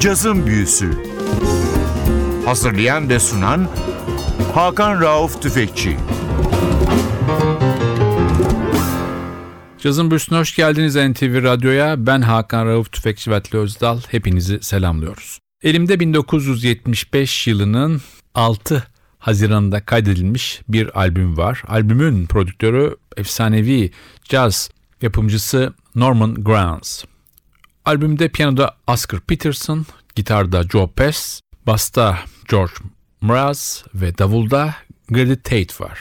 Cazın Büyüsü Hazırlayan ve sunan Hakan Rauf Tüfekçi Cazın Büyüsü'ne hoş geldiniz NTV Radyo'ya. Ben Hakan Rauf Tüfekçi ve Özdal. Hepinizi selamlıyoruz. Elimde 1975 yılının 6 Haziran'da kaydedilmiş bir albüm var. Albümün prodüktörü efsanevi caz yapımcısı Norman Granz. Albümde piyanoda Oscar Peterson, gitarda Joe Pass, basta George Mraz ve davulda Grady Tate var.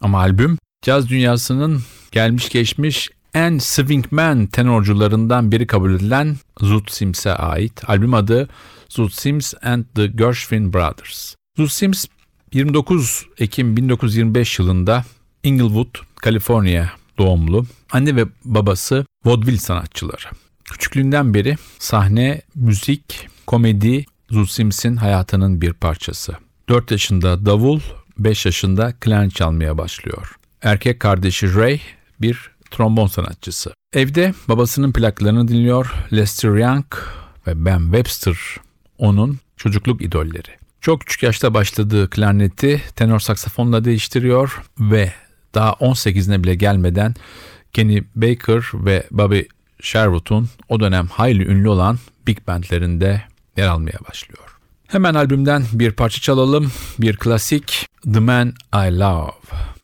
Ama albüm caz dünyasının gelmiş geçmiş en swingman tenorcularından biri kabul edilen Zoot Sims'e ait. Albüm adı Zoot Sims and the Gershwin Brothers. Zoot Sims 29 Ekim 1925 yılında Inglewood, Kaliforniya doğumlu. Anne ve babası vaudeville sanatçıları. Küçüklüğünden beri sahne, müzik, komedi Zoot Sims'in hayatının bir parçası. 4 yaşında davul, 5 yaşında klarnet çalmaya başlıyor. Erkek kardeşi Ray bir trombon sanatçısı. Evde babasının plaklarını dinliyor. Lester Young ve Ben Webster onun çocukluk idolleri. Çok küçük yaşta başladığı klarneti tenor saksafonla değiştiriyor ve daha 18'ine bile gelmeden Kenny Baker ve Bobby Sherwood'un o dönem hayli ünlü olan big bandlerinde yer almaya başlıyor. Hemen albümden bir parça çalalım. Bir klasik The Man I Love.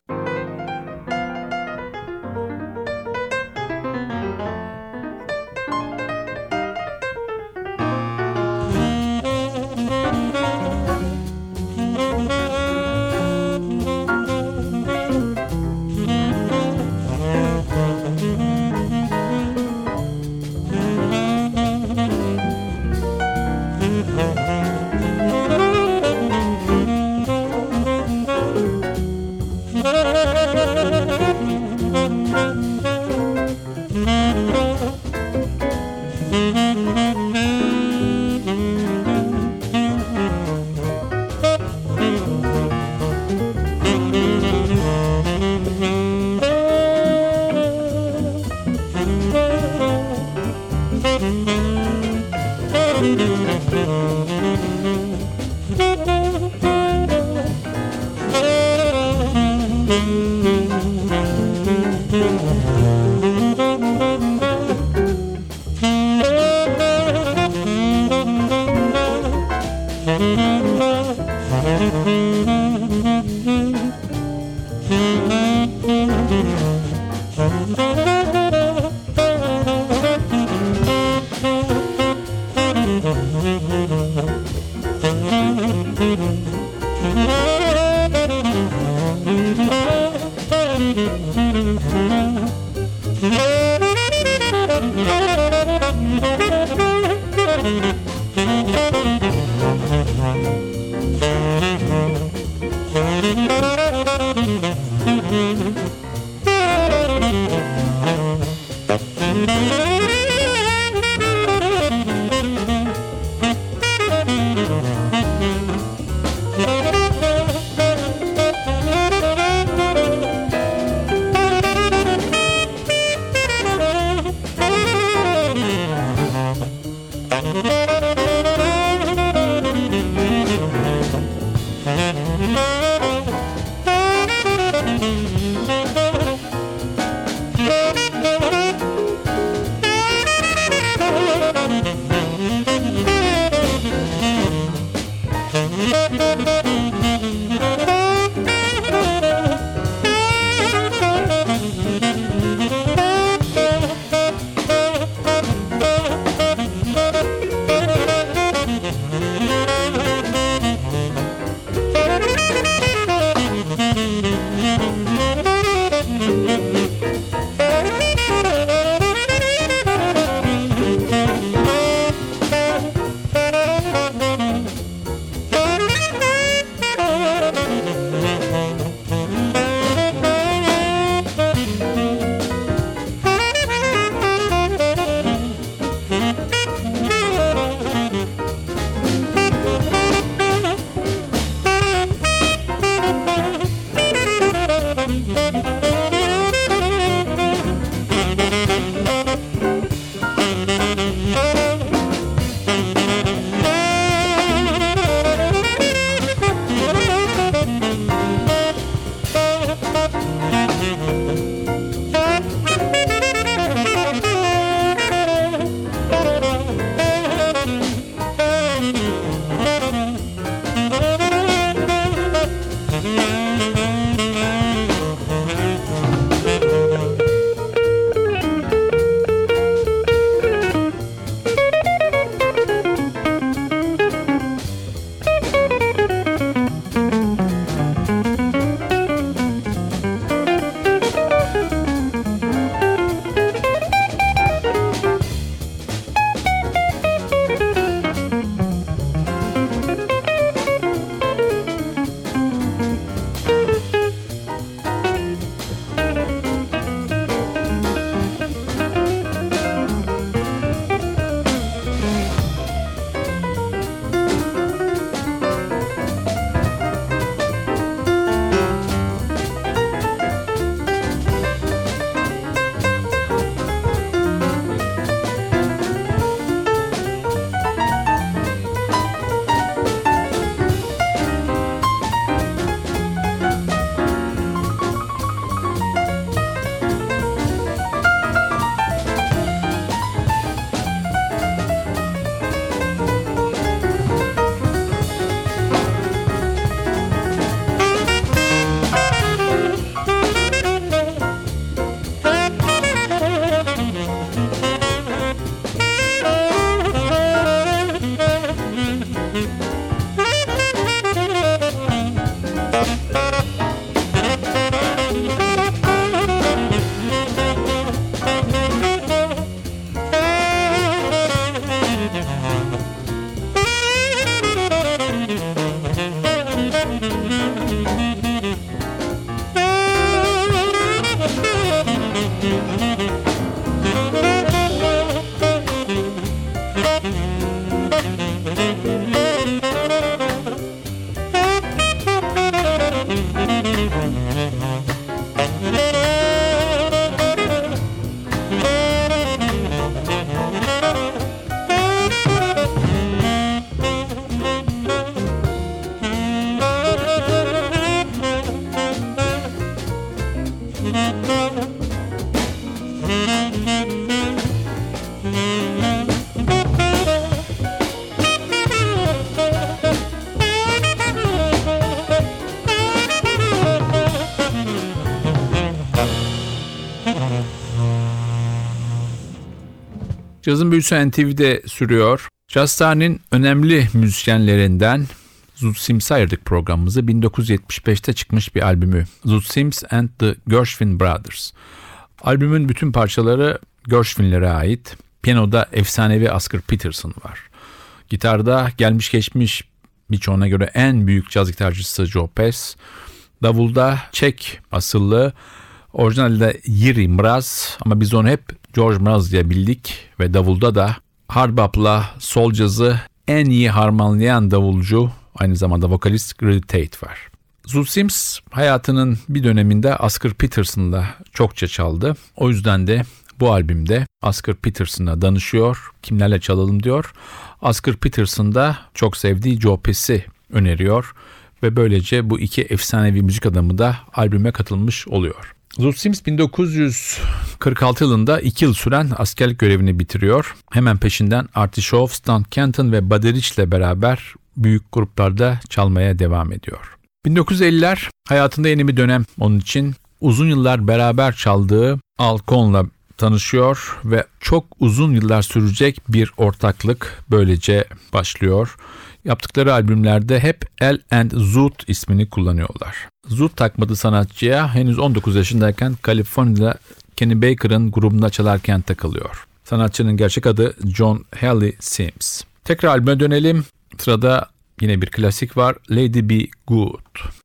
Cazın büyüsü NTV'de sürüyor. Jazz tarihinin önemli müzisyenlerinden Zoot Sims'e ayırdık programımızı. 1975'te çıkmış bir albümü. Zoot Sims and the Gershwin Brothers. Albümün bütün parçaları Gershwin'lere ait. Piyanoda efsanevi Oscar Peterson var. Gitarda gelmiş geçmiş birçoğuna göre en büyük caz gitarcısı Joe Pass. Davulda Çek asıllı orijinalde Yiri Mraz ama biz onu hep George Mraz diye bildik ve davulda da hard bop'la sol cazı en iyi harmanlayan davulcu aynı zamanda vokalist Grady Tate var. Zoot Sims hayatının bir döneminde Oscar Peterson'da çokça çaldı. O yüzden de bu albümde Oscar Peterson'a danışıyor. Kimlerle çalalım diyor. Oscar Peterson da çok sevdiği Joe Pass'i öneriyor ve böylece bu iki efsanevi müzik adamı da albüme katılmış oluyor. Zoot Sims 1946 yılında 2 yıl süren askerlik görevini bitiriyor. Hemen peşinden Artie Shaw, Stan Kenton ve Buddy Rich ile beraber büyük gruplarda çalmaya devam ediyor. 1950'ler hayatında yeni bir dönem onun için. Uzun yıllar beraber çaldığı Al Cohn'la tanışıyor ve çok uzun yıllar sürecek bir ortaklık böylece başlıyor. Yaptıkları albümlerde hep El and Zoot ismini kullanıyorlar. Zoot takmadı sanatçıya henüz 19 yaşındayken Kaliforniya'da Kenny Baker'ın grubunda çalarken takılıyor. Sanatçının gerçek adı John Haley Sims. Tekrar albüme dönelim. Sırada yine bir klasik var. Lady Be Good.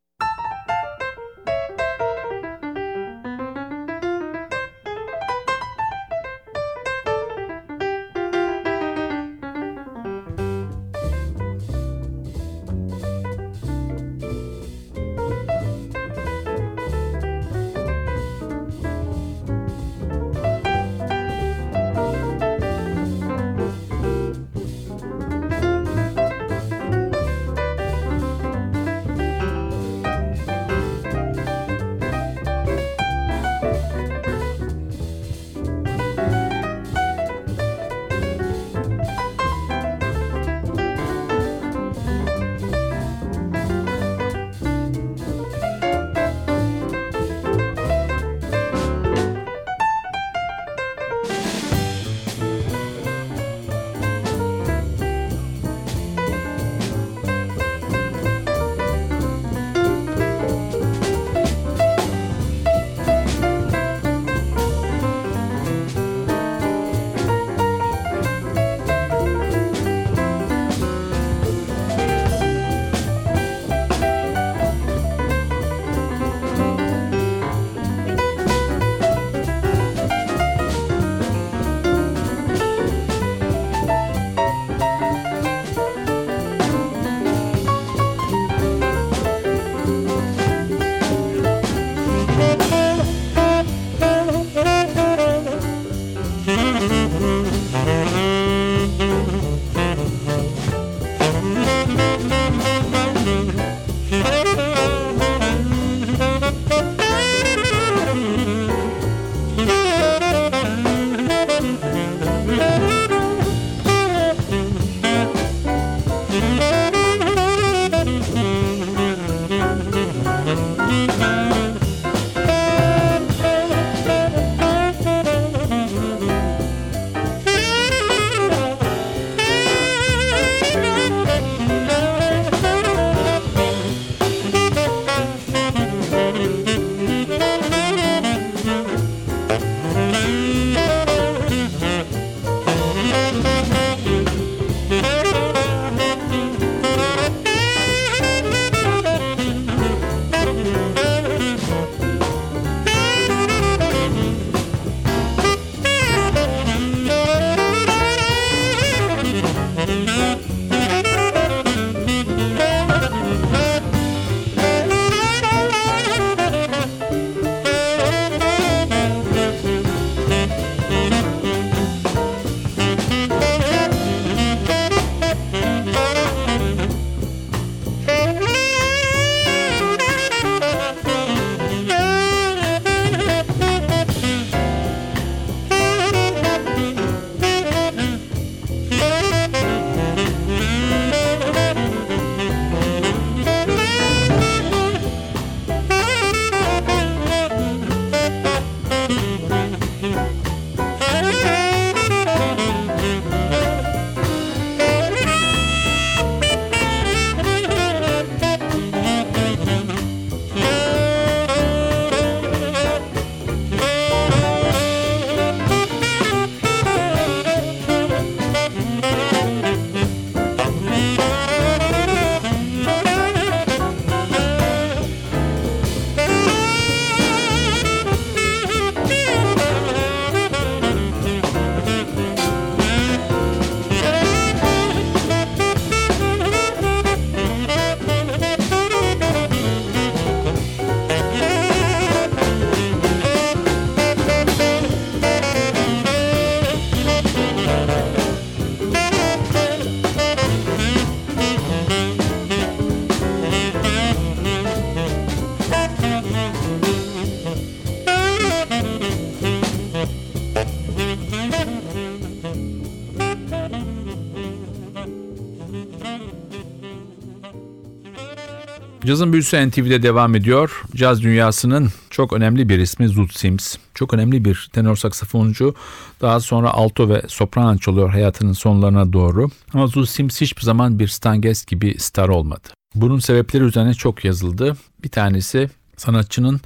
Cazın büyüsü NTV'de devam ediyor. Caz dünyasının çok önemli bir ismi Zoot Sims. Çok önemli bir tenor saksafoncu. Daha sonra alto ve sopran çalıyor hayatının sonlarına doğru. Ama Zoot Sims hiçbir zaman bir Stan Getz gibi star olmadı. Bunun sebepleri üzerine çok yazıldı. Bir tanesi sanatçının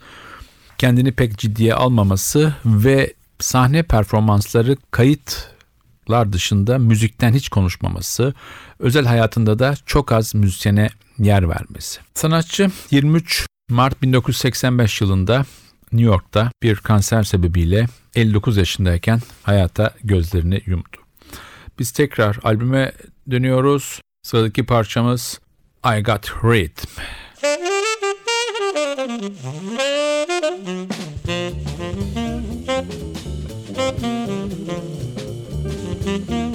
kendini pek ciddiye almaması ve sahne performansları lar dışında müzikten hiç konuşmaması, özel hayatında da çok az müzisyene yer vermesi. Sanatçı 23 Mart 1985 yılında New York'ta bir kanser sebebiyle 59 yaşındayken hayata gözlerini yumdu. Biz tekrar albüme dönüyoruz. Sıradaki parçamız I Got Rhythm. Thank you. Mm-hmm.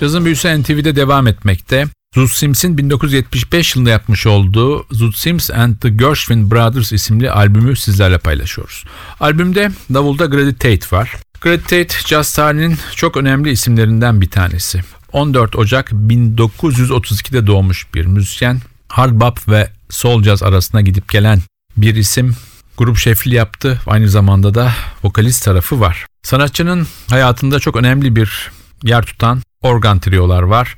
Cazın büyüsü NTV'de devam etmekte. Zoot Sims'in 1975 yılında yapmış olduğu Zoot Sims and the Gershwin Brothers isimli albümü sizlerle paylaşıyoruz. Albümde davulda Grady Tate var. Grady Tate, jazz tarihinin çok önemli isimlerinden bir tanesi. 14 Ocak 1932'de doğmuş bir müzisyen. Hard bop ve soul jazz arasına gidip gelen bir isim. Grup şefliği yaptı. Aynı zamanda da vokalist tarafı var. Sanatçının hayatında çok önemli bir yer tutan organ triolar var.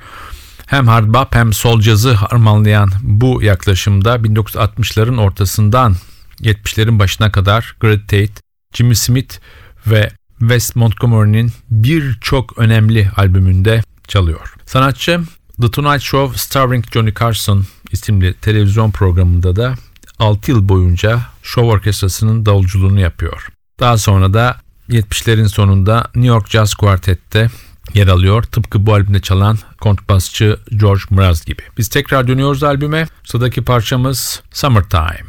Hem hard bop hem soul jazz'ı harmanlayan bu yaklaşımda 1960'ların ortasından 70'lerin başına kadar Grady Tate, Jimmy Smith ve Wes Montgomery'nin birçok önemli albümünde çalıyor. Sanatçı The Tonight Show Starring Johnny Carson isimli televizyon programında da 6 yıl boyunca show orkestrasının davulculuğunu yapıyor. Daha sonra da 70'lerin sonunda New York Jazz Quartet'te yer alıyor. Tıpkı bu albümde çalan kontrbasçı George Mraz gibi. Biz tekrar dönüyoruz albüme. Sıradaki parçamız Summertime.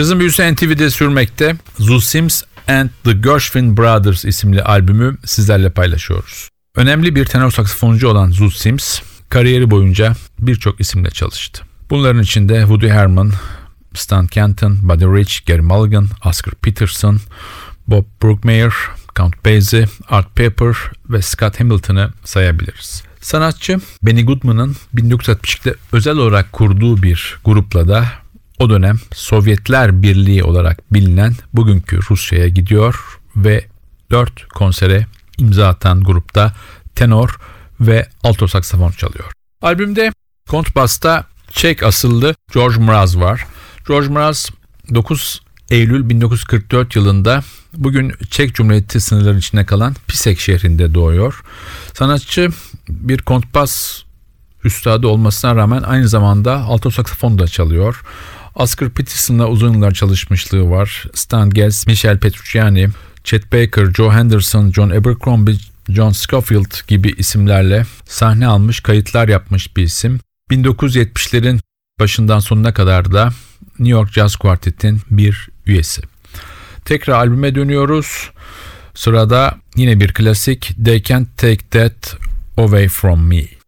Cazın büyüsü NTV'de sürmekte. Zoo Sims and the Gershwin Brothers isimli albümü sizlerle paylaşıyoruz. Önemli bir tenor saksafoncu olan Zoo Sims, kariyeri boyunca birçok isimle çalıştı. Bunların içinde Woody Herman, Stan Kenton, Buddy Rich, Gary Mulligan, Oscar Peterson, Bob Brookmeyer, Count Basie, Art Pepper ve Scott Hamilton'ı sayabiliriz. Sanatçı Benny Goodman'ın 1962'de özel olarak kurduğu bir grupla da o dönem Sovyetler Birliği olarak bilinen bugünkü Rusya'ya gidiyor ve 4 konsere imza atan grupta tenor ve alto saksafon çalıyor. Albümde kontbasta Çek asıllı George Mraz var. George Mraz 9 Eylül 1944 yılında bugün Çek Cumhuriyeti sınırları içinde kalan Pisek şehrinde doğuyor. Sanatçı bir kontbas üstadı olmasına rağmen aynı zamanda alto saksafon da çalıyor. Oscar Peterson'la uzun yıllar çalışmışlığı var. Stan Getz, Michel Petrucciani, Chet Baker, Joe Henderson, John Abercrombie, John Scofield gibi isimlerle sahne almış, kayıtlar yapmış bir isim. 1970'lerin başından sonuna kadar da New York Jazz Quartet'in bir üyesi. Tekrar albüme dönüyoruz. Sırada yine bir klasik They Can't Take That Away From Me.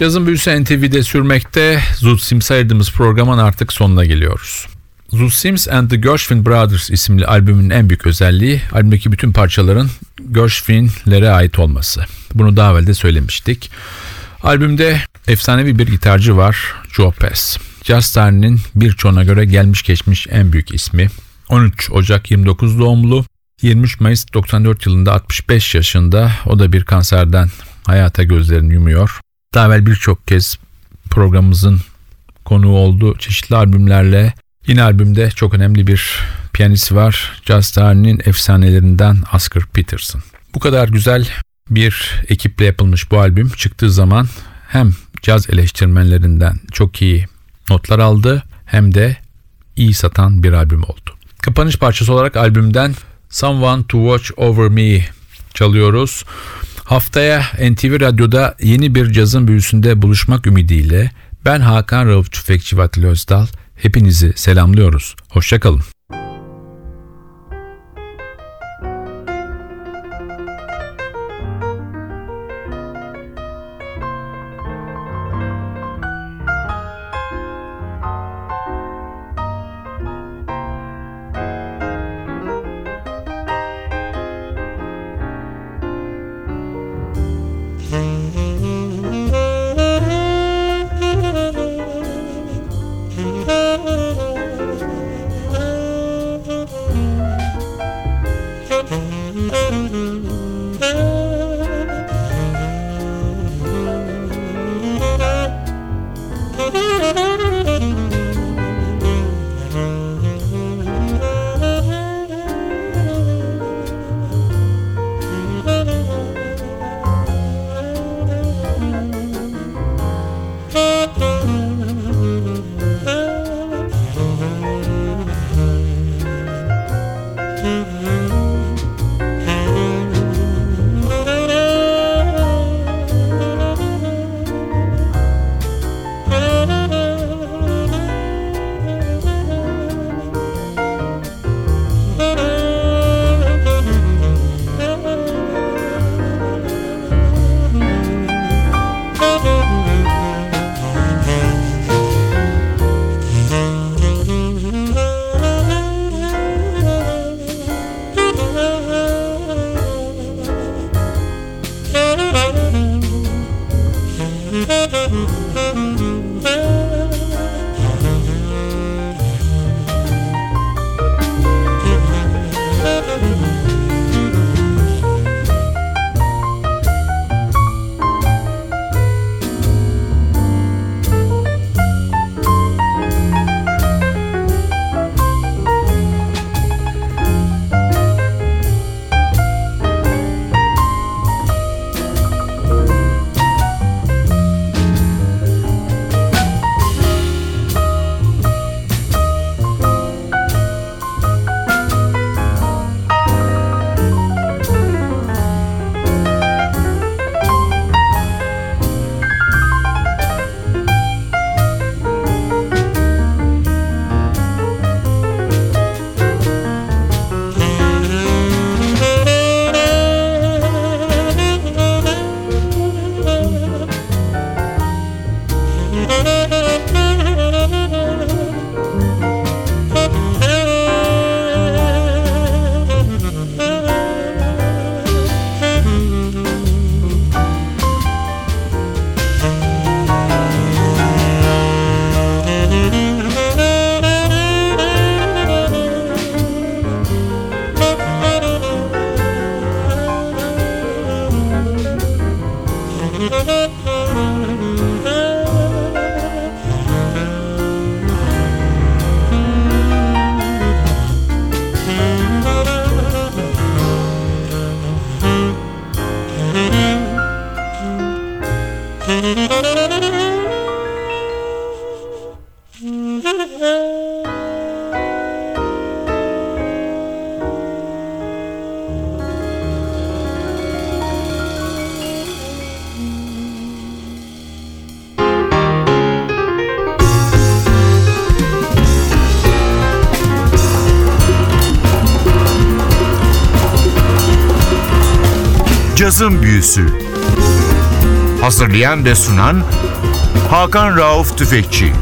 Cazın Büyüsü NTV'de sürmekte. Zoot Sims'e ayırdığımız programın artık sonuna geliyoruz. Zoot Sims and the Gershwin Brothers isimli albümün en büyük özelliği albümdeki bütün parçaların Gershwin'lere ait olması. Bunu daha evvel de söylemiştik. Albümde efsanevi bir gitarcı var Joe Pass. Jazz tarihinin birçoğuna göre gelmiş geçmiş en büyük ismi. 13 Ocak 29 doğumlu. 23 Mayıs 94 yılında 65 yaşında o da bir kanserden hayata gözlerini yumuyor. Daha evvel birçok kez programımızın konuğu oldu çeşitli albümlerle. Yine albümde çok önemli bir piyanist var. Jazz tarihinin efsanelerinden Oscar Peterson. Bu kadar güzel bir ekiple yapılmış bu albüm çıktığı zaman hem caz eleştirmenlerinden çok iyi notlar aldı hem de iyi satan bir albüm oldu. Kapanış parçası olarak albümden Someone to Watch Over Me çalıyoruz. Haftaya NTV Radyo'da yeni bir cazın büyüsünde buluşmak ümidiyle ben Hakan Rauf Tüfekçi Vatili Özdal. Hepinizi selamlıyoruz. Hoşçakalın. Cazın Büyüsü Hazırlayan ve sunan Hakan Rauf Tüfekçi